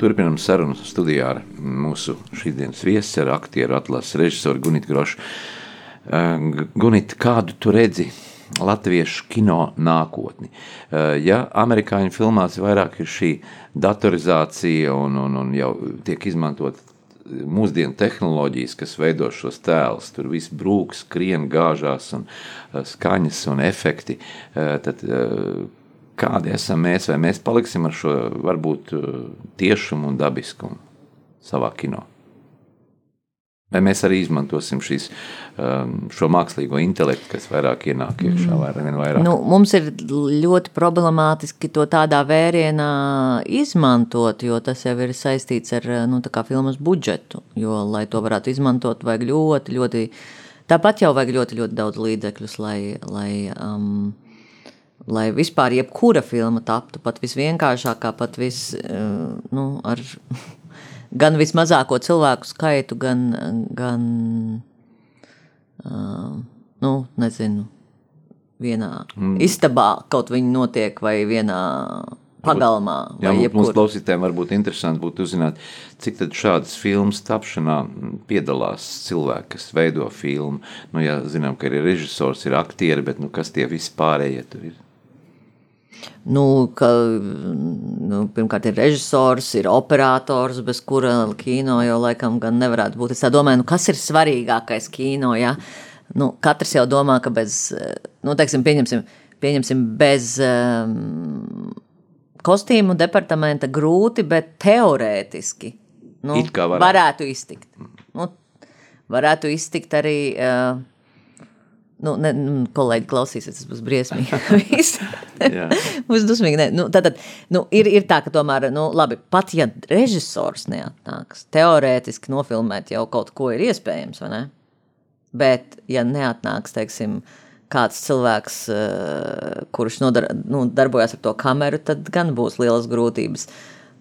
Turpinām sarunu studijā ar mūsu šīsdienas viesu, ar aktieru atlases režisoru Gunitu Grošu. Uh, Gunit, kādu tu redzi latviešu kino nākotni? Uh, Ja amerikāņu filmās vairāk ir šī datorizācija un, un, un jau tiek izmantot mūsdienu tehnoloģijas, kas veido šos tēlus, tur viss brūks, skrien, gāžās, un uh, skaņas un efekti, tad kādi esam mēs, vai mēs paliksim ar šo varbūt uh, tiešumu un dabiskumu savā kino? Vai mēs arī izmantosim šīs, um, šo mākslīgo intelektu, kas vairāk ienāk iekšā, vai arvien vairāk? Nu, mums ir ļoti problemātiski to tādā vērienā izmantot, jo tas jau ir saistīts ar nu, filmas budžetu. Jo, lai to varētu izmantot, vajag ļoti, ļoti. Tāpat jau vajag ļoti, ļoti daudz līdzekļus, lai, lai, um, lai vispār jebkura filma taptu pat visvienkāršākā, pat vis, uh, nu, ar gan vismazāko cilvēku skaitu, gan, gan uh, nu, nezinu, vienā mm. istabā kaut viņi notiek vai vienā pagalmā. Jā, mums klausītājiem varbūt interesanti būtu uzzināt, cik tad šādas filmas tapšanā piedalās cilvēki, kas veido filmu. Nu, jā, zinām, ka ir režisors, ir aktieri, bet nu, kas tie visi pārējie tur ir? Nu, ka, nu, pirmkārt, ir režisors, ir operators, bez kura kino jau laikam gan nevarētu būt. Es domāju, nu, kas ir svarīgākais kino. Ja? Nu, katrs jau domā, ka bez, nu, teiksim, pieņemsim, pieņemsim bez um, kostīmu departamenta grūti, bet teorētiski nu, varētu. varētu iztikt. Nu, varētu iztikt arī. Uh, Nu, ne, nu, kolēģi klausīsies, tas būs briesmīgi. Būs dusmīgi. Ne. Nu, tad, tad, nu, ir, ir tā, ka tomēr, nu, labi, pat ja režisors neatnāks, teorētiski nofilmēt jau kaut ko ir iespējams, vai ne? Bet, ja neatnāks, teiksim, kāds cilvēks, eh, kurš nodar, nu, darbojas ar to kameru, tad gan būs lielas grūtības.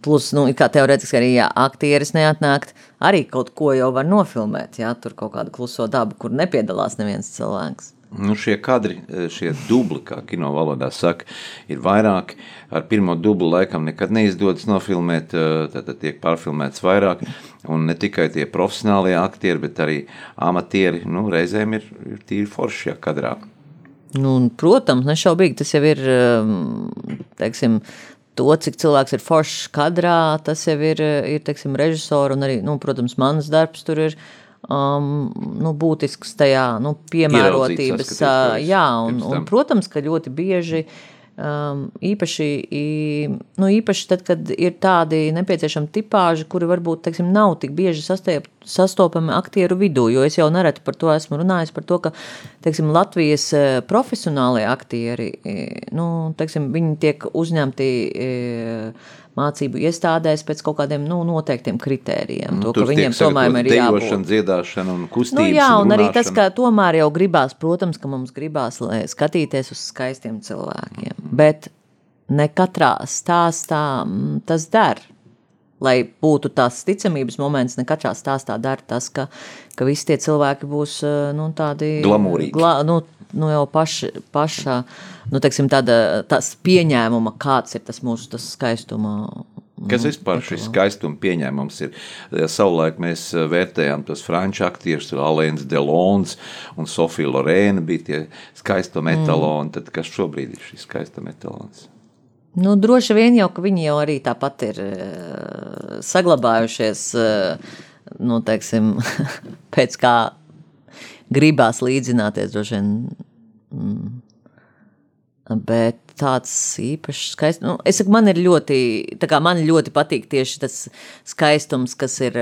Plus, nu, kā teorētiski arī, ja aktieris neatnākt, arī kaut ko jau var nofilmēt, ja tur kaut kādu kluso dabu, kur nepiedalās neviens cilvēks. Nu, šie kadri, šie dubli, kā kino valodā saka, ir vairāki. Ar pirmo dublu laikam nekad neizdodas nofilmēt, eh, tad tiek pārfilmēts vairāk. Un ne tikai tie profesionālie aktieri, bet arī amatieri, nu, reizēm ir, ir tīri forši šajā kadrā. Nu, protams, nešaubīgi tas jau ir um, teiksim, to, cik cilvēks ir foršs kadrā. Tas jau ir, ir teiksim, režisora un arī, nu, protams, mans darbs tur ir. Um, nu, būtisks tajā nu, piemērotības. Es Jā, un, un, tam. protams, ka ļoti bieži. Um, īpaši, nu, īpaši tad, kad ir tādi nepieciešami tipāži, kuri varbūt teiksim, nav tik bieži sastiep, sastopami aktieru vidū. Jo es jau nereti par to esmu runājis, par to, ka teiksim, Latvijas eh, profesionālie aktieri eh, nu, teiksim, tiek uzņemti eh, mācību iestādēs pēc kaut kādiem nu, noteiktiem kritērijiem. To, ka viņiem tomēr ir jābūt. dziedāšana un Nu, kustības. jā, un arī tas, ka tomēr jau gribās, protams, ka mums gribās skatīties uz skaistiem cilvēkiem. Bet ne katrā stāstā mm, tas der. Lai būtu tās ticamības moments, ne katrā stāstā dara tas, ka, ka visi tie cilvēki būs eh, nu, tādi Glamūrīgi. Gla, nu, nu jau paši, pašā nu, teiksim, tāda, tas pieņēmuma, kāds ir tas mūsu tas skaistuma. Kas vispār šis skaistuma pieņēmums ir? Savulaik mēs eh, vērtējām tos franču aktierus, Alēns Delons un Sofija Lorēna bija tie skaistuma etaloni. Tad kas šobrīd ir šis skaistuma etalons? Nu, droši vien jau, ka viņi jau arī tāpat ir eh, saglabājušies, eh, nu, teiksim, pēc kā gribās līdzināties, droši vien. Mm. Bet tāds īpašs skaists. Nu, es saku, man ir ļoti, kā man ļoti patīk tieši tas skaistums, kas ir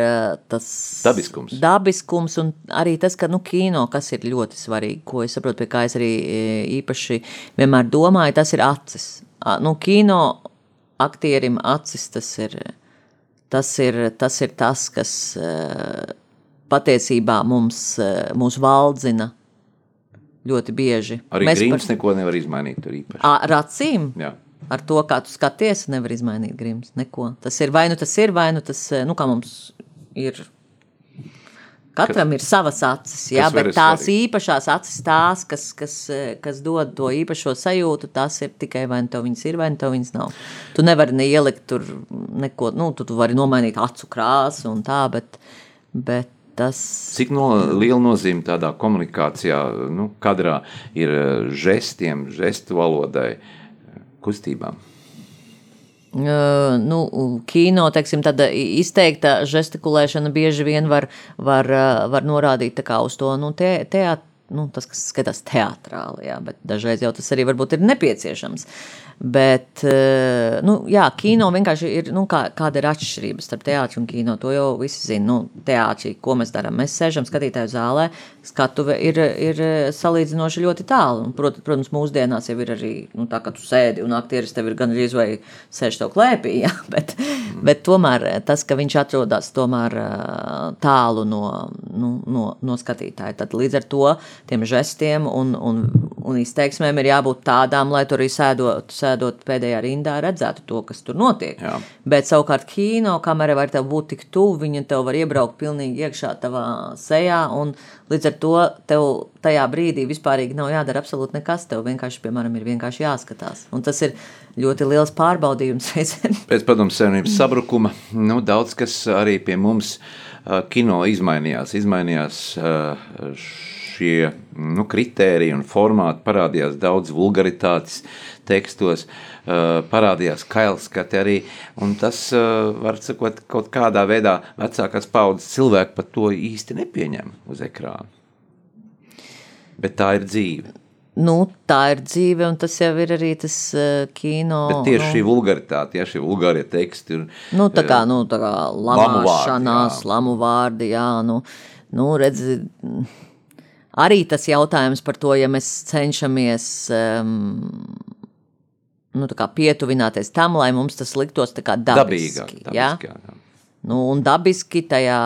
tas Dabiskums. dabiskums un arī tas, ka nu, kino, kas ir ļoti svarīgi, ko es saprotu, pie kā es arī īpaši vienmēr domāju, tas ir acis. Nu, kino aktierim acis tas ir tas, ir, tas, ir tas kas e, patiesībā mums, e, mūs valdzina ļoti bieži. Arī Mēs Grīms par- neko nevar izmainīt tur īpaši. Ar acīm? Jā. Ar to, kā tu skaties, nevar izmainīt grims. Neko. Tas ir vai nu tas ir, vai nu tas, nu kā mums ir. Katram ir savas acis, jā, kas bet tās svarīgi. īpašās acis, tās, kas, kas, eh, kas dod to īpašo sajūtu, tās ir tikai vai nu tev viņas ir, vai nu tev viņas nav. Tu nevari neielikt tur neko, nu, tu, tu vari nomainīt acu krāsu un tā, bet, bet tas. Cik no, liela nozīme tādā komunikācijā, nu, kadrā ir eh, žestiem, žestu valodai, eh, kustībām? Uh, nu, kino, teiksim, izteikta žestikulēšana bieži vien var, var, var norādīt uz to nu, te, teāt, nu, tas, kas skatās teātrāli, jā, bet dažreiz jau tas arī varbūt ir nepieciešams. Bet, uh, nu, jā, kino vienkārši ir, nu, kā, kāda ir atšķirība starp teātri un kino, to jau visi zina. Nu, teātri, ko mēs darām? Mēs sēžam skatītāju zālē, skatuve ir, ir salīdzinoši ļoti tālu. Un, prot, protams, mūsdienās jau ir arī nu, tā, ka tu sēdi un aktieris tev ir gan arī vai sēž tev klēpī, jā, bet, bet tomēr tas, ka viņš atrodas tomēr ā, tālu no, nu, no, no skatītāja, tad līdz ar to tiem žestiem un, un, un izteiksmēm ir jābūt tādām, lai tur arī sēdot, sēdot pēdējā rindā, redzētu to, kas tur notiek. Jā. Bet savukārt kino kamera var tev būt tik tuvu, viņa tev var iebraukt pilnīgi iekšā tavā sejā, un līdz ar to tev tajā brīdī vispārīgi nav jādara absolūti nekas. Tev vienkārši, piemēram, ir vienkārši jāskatās. Un tas ir ļoti liels pārbaudījums reizēm. Pēc padomu savienības sabrukuma nu, daudz kas arī pie mums kino izmainījās. Izmainījās šie nu, kritēriji un formāti, parādījās daudz vulgaritātes tekstos, ā, parādījās kailskati arī, un tas, ā, var sakot, kaut kādā veidā vecākās paudzes cilvēki pat to īsti nepieņem uz ekrāna. Bet tā ir dzīve. Nu, tā ir dzīve, un tas jau ir arī tas uh, kino. Bet tieši nu, šī vulgaritāte, ja šie vulgārie teksti ir Nu, tā kā, nu, tā kā lamāšanās, lamu vārdi, jā, nu, nu redz, arī tas jautājums par to, ja mēs cenšamies um, nu, pietuvināties tam, lai mums tas liktos kā dabīgāk. dabiski. ja? dabīgāk, jā. Nu, un dabiski tajā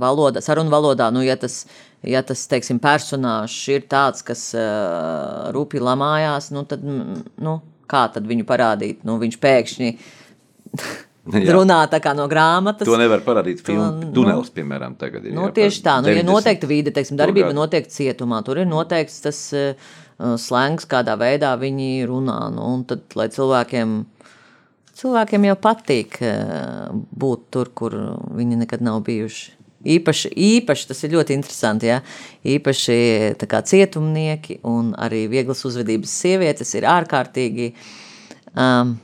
valodā, sarunu valodā, nu, ja tas, ja tas teiksim, personāžs ir tāds, kas uh, rūpīgi lamājās, nu, tad, mm, nu, kā tad viņu parādīt? Nu, viņš pēkšņi Jā. runā tā kā no grāmatas. To nevar parādīt filmā. nu, Tunelis, piemēram, tagad ir. Nu, jā, tieši tā, nu, ja 90. noteikti vide, teiksim, darbība notiek cietumā, tur ir noteikts tas uh, slēngs, kādā veidā viņi runā. Nu, un tad, lai cilvēkiem, cilvēkiem jau patīk uh, būt tur, kur viņi nekad nav bijuši. Īpaši, īpaši tas ir ļoti interesanti. Ja? Īpaši tā kā cietumnieki un arī vieglas uzvedības sievietes ir ārkārtīgi um,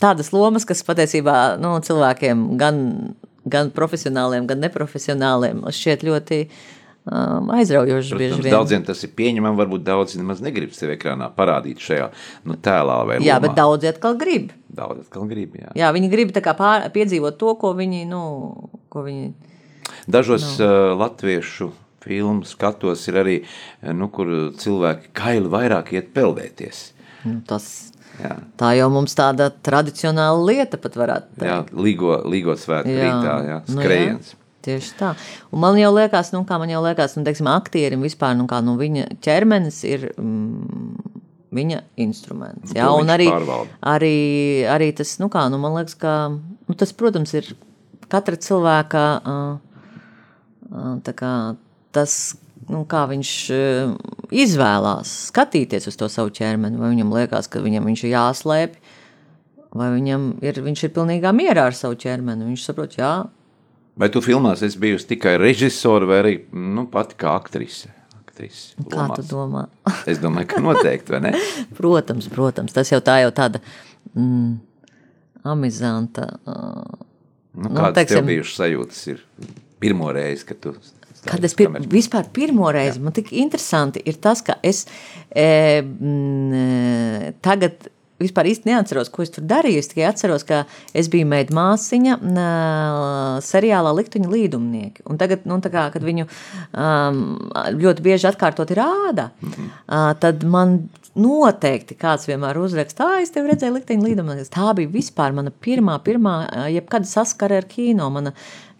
tādas lomas, kas patiesībā nu, cilvēkiem, gan, gan profesionāliem, gan neprofesionāliem, šķiet ļoti um, aizraujošas bieži Protams, daudziem tas ir pieņemami, varbūt daudzi nemaz negrib sevi ekrānā parādīt šajā nu, tēlā Jā, lomā. bet daudzi atkal grib. Daudz atkal grib, jā. Jā, viņi grib pār, piedzīvot to, ko viņi. Nu, ko viņi Dažos uh, latviešu filmu skatos ir arī, eh, nu, kur cilvēki kaili vairāk iet peldēties. nu, tas, Jā, tā jau mums tāda tradicionāla lieta pat varētu teikt. jā līgo, līgo svētku rītā, jā, nu skrējiens. Tieši tā. Un man jau liekas, nu, kā man jau liekas, nu, teiksim, aktierim vispār, nu, kā, nu, viņa ķermenis ir mm, viņa instruments. Jā, To un arī, pārvalda. arī, arī tas, nu, kā, nu, man liekas, ka nu, tas, protams, ir katra cilvēka, uh, uh, kā tas, nu, kā viņš uh, izvēlās skatīties uz to savu ķermeni, vai viņam liekas, ka viņam viņš ir jāslēpj, vai viņam ir, viņš ir pilnīgā mierā ar savu ķermeni. Viņš saprot, jā, Vai tu filmās esi bijusi tikai režisori vai arī nu, pati kā aktrise? aktrise kā tu lomās? domā? Es domāju, ka noteikti, vai ne? Protams, protams, tas jau tā jau tāda mm, amizanta. Uh, Nu, Nu, kādas teiksim- tev bijušas sajūtas ir pirmo reizi, kad tu Kad es pir, vispār pirmo reizi, man tik interesanti ir tas, ka es e, mm, e, tagad vispār īsti neatceros, ko es tur darīju. Es tikai atceros, ka es biju meita māsiņa nā, seriālā Likteņa līdumnieki. Un tagad, nu, kā, kad viņu um, ļoti bieži atkārtot rāda, mm -hmm. uh, tad man noteikti kāds vienmēr uzraksta, ah, es tevi redzēju Likteņa līdumnieki. Tā bija vispār mana pirmā, pirmā, ā, jebkad saskara ar kino. Mana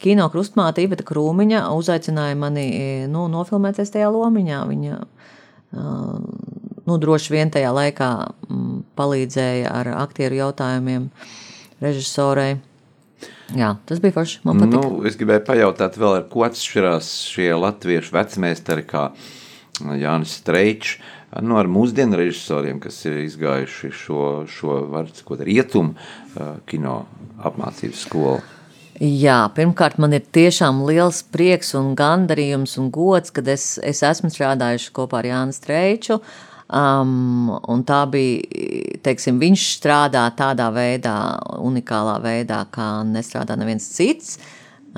kino krustmāte Iveta Krūmiņa uzaicināja mani e, nu, nofilmēties tajā lomiņā. Viņa uh, nu, droši vien tajā laikā palīdzēja ar aktieru jautājumiem režisorei. Jā, tas bija forši. Man patīk. Nu, es gribēju pajautāt, vēl ko atšķirās šie latviešu vecmēstari, kā Jānis Streičs, nu, ar mūsdienu režisoriem, kas ir izgājuši šo, šo var rietumu uh, kino apmācības skolu. Jā, pirmkārt, man ir tiešām liels prieks un gandarījums un gods, kad es, es esmu strādājuši kopā ar Jānu Streiču. Um, un tā bija, teiksim, viņš strādā tādā veidā, unikālā veidā, kā nestrādā neviens cits.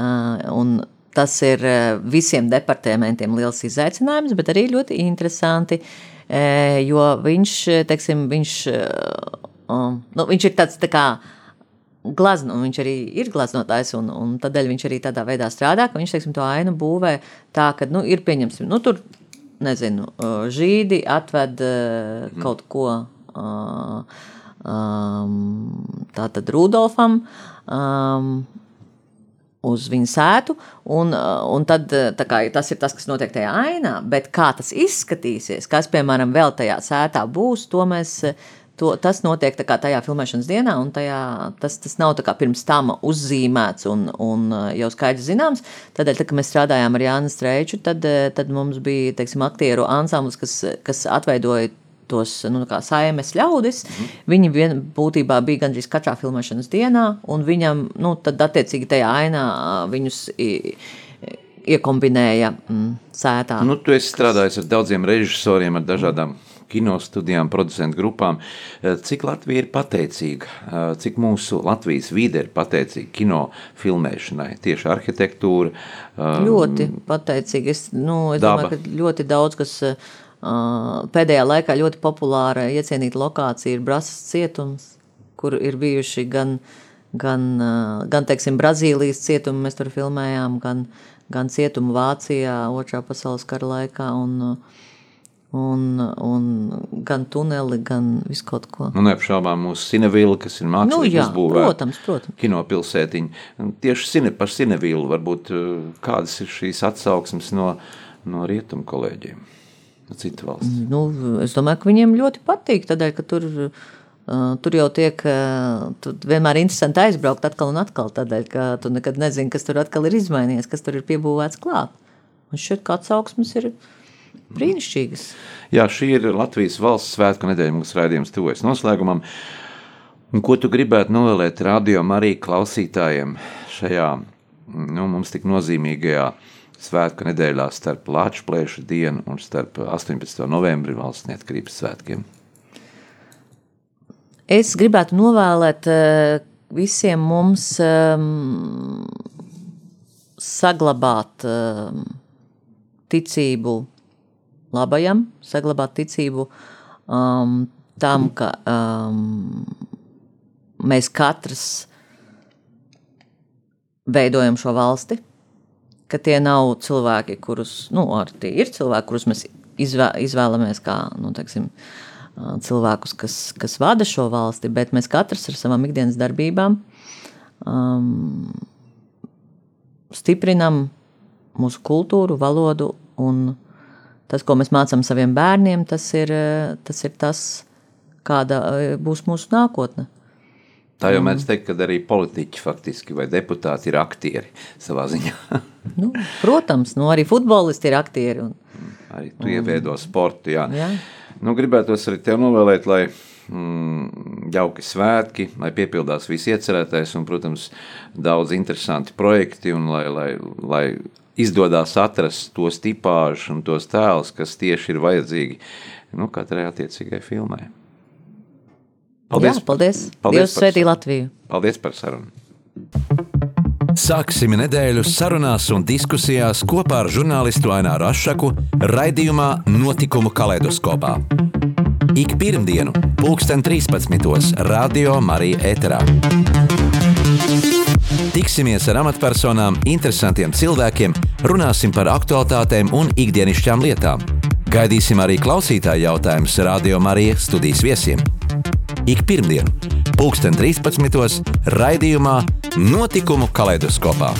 Uh, tas ir uh, visiem departamentiem liels izaicinājums, bet arī ļoti interesanti, uh, jo viņš, teiksim, viņš, uh, um, nu, viņš ir tāds tā kā glazno, viņš arī ir glaznotājs, un, un tādēļ viņš arī tādā veidā strādā, ka viņš teiksim, to ainu būvē tā, ka nu, ir pieņemsim, nu, tur, nezinu, žīdi atved uh, kaut ko um, tātad Rudolfam. Um, uz viņa sētu, un, un tad tā kā, tas ir tas, kas notiek tajā ainā, bet kā tas izskatīsies, kas, piemēram, vēl tajā sētā būs, to mēs. To, tas notiek tajā filmēšanas dienā, un tajā, tas, tas nav pirms tam uzzīmēts un, un uh, jau skaidrs zināms. Tādēļ, tā, kad mēs strādājām ar Jānu Streiču, tad, uh, tad mums bija teiksim, aktieru ansamblis, kas, kas atveidoja tos nu, kā saimes ļaudis. Mm. Viņi vien, būtībā bija gandrīz katrā filmēšanas dienā, un viņam, nu, tad attiecīgi tajā ainā uh, viņus i, iekombinēja mm, sētā. Nu, tu esi strādājis ar daudziem režisoriem, ar dažādām kinostudijām, producentu grupām. Eh, Cik Latvija ir pateicīga, eh, cik mūsu Latvijas vide ir pateicīga kino filmēšanai, tieši arhitektūra. eh, Ļoti pateicīgi. Es, nu, es Daba. domāju, ka ļoti daudz, kas uh, pēdējā laikā ļoti populāra, iecienīta lokācija ir Brasas cietums, kur ir bijuši gan, gan, uh, gan teiksim, Brazīlijas cietumi, mēs tur filmējām, gan, gan cietumu Vācijā otrā pasaules kara laikā. Un, Un, un gan tuneli, gan visu kaut ko. Nu, neapšaubām mūsu Cinevila, kas ir Nu, mākslinieks, jā, uzbūvēta. protams, protams. Kinopilsētiņa. Un Tieši cine, par Cinevilu varbūt eh, kādas ir šīs atsauksmes no, no rietumu kolēģiem, no citu valsts. Nu, es domāju, ka viņiem ļoti patīk, tādēļ, ka tur, uh, tur jau tiek uh, tur vienmēr interesanti aizbraukt atkal un atkal, tādēļ, ka tu nekad nezini, kas tur atkal ir izmainījies, kas tur ir piebūvēts klāt. Un šeit kā atsauksmes ir brīnišķīgas. Jā, šī ir Latvijas valsts svētku nedēļa, mūsu raidījums tuvojas noslēgumam. Un ko tu gribētu novēlēt radio Mariju klausītājiem šajā nu, mums tik nozīmīgajā svētku nedēļā starp Latvijas dienu un starp 18. novembri valsts neatkarības svētkiem? Es gribētu novēlēt eh, visiem mums um, saglabāt um, ticību labajam, saglabāt ticību um, tam, ka um, mēs katrs veidojam šo valsti, ka tie nav cilvēki, kurus, nu, arī tie ir cilvēki, kurus mēs izvē, izvēlamies kā, nu, teiksim, ā, cilvēkus, kas, kas vada šo valsti, bet mēs katrs ar savām ikdienas darbībām um, stiprinam mūsu kultūru, valodu un tas, ko mēs mācām saviem bērniem, tas ir ā, tas, ir tas kāda ā, būs mūsu nākotne. Tā jau mēdz teikt, ka arī politiķi faktiski vai deputāti ir aktieri savā ziņā. Nu, protams, nu, arī futbolisti ir aktieri. Un, arī tu ieviedo sportu. Jā. Jā. Nu, gribētos arī tev novēlēt, lai mm, jauki svētki, lai piepildās viss iecerētais un, protams, daudz interesanti projekti un lai, lai, lai izdodas atrast tos tipāžus un tos tēlus, kas tieši ir vajadzīgi nu, katrai attiecīgai filmai. Paldies! Jā, paldies! Paldies Dievs svētī Latviju! Paldies par sarunu! Sāksim nedēļu sarunās un diskusijās kopā ar žurnālistu Aināru Rošu raidījumā Notikumu kaleidoskopā. Ik pirmdienu, pulksten 13. Radio Marija Eterā. Tiksimies ar amatpersonām, interesantiem cilvēkiem, runāsim par aktuālitātēm un ikdienišķām lietām. Gaidīsim arī klausītāju jautājumus Radio Marija studijas viesiem. Ik pirmdienu, pulksten 13. raidījumā Notikumu kaleidoskopā.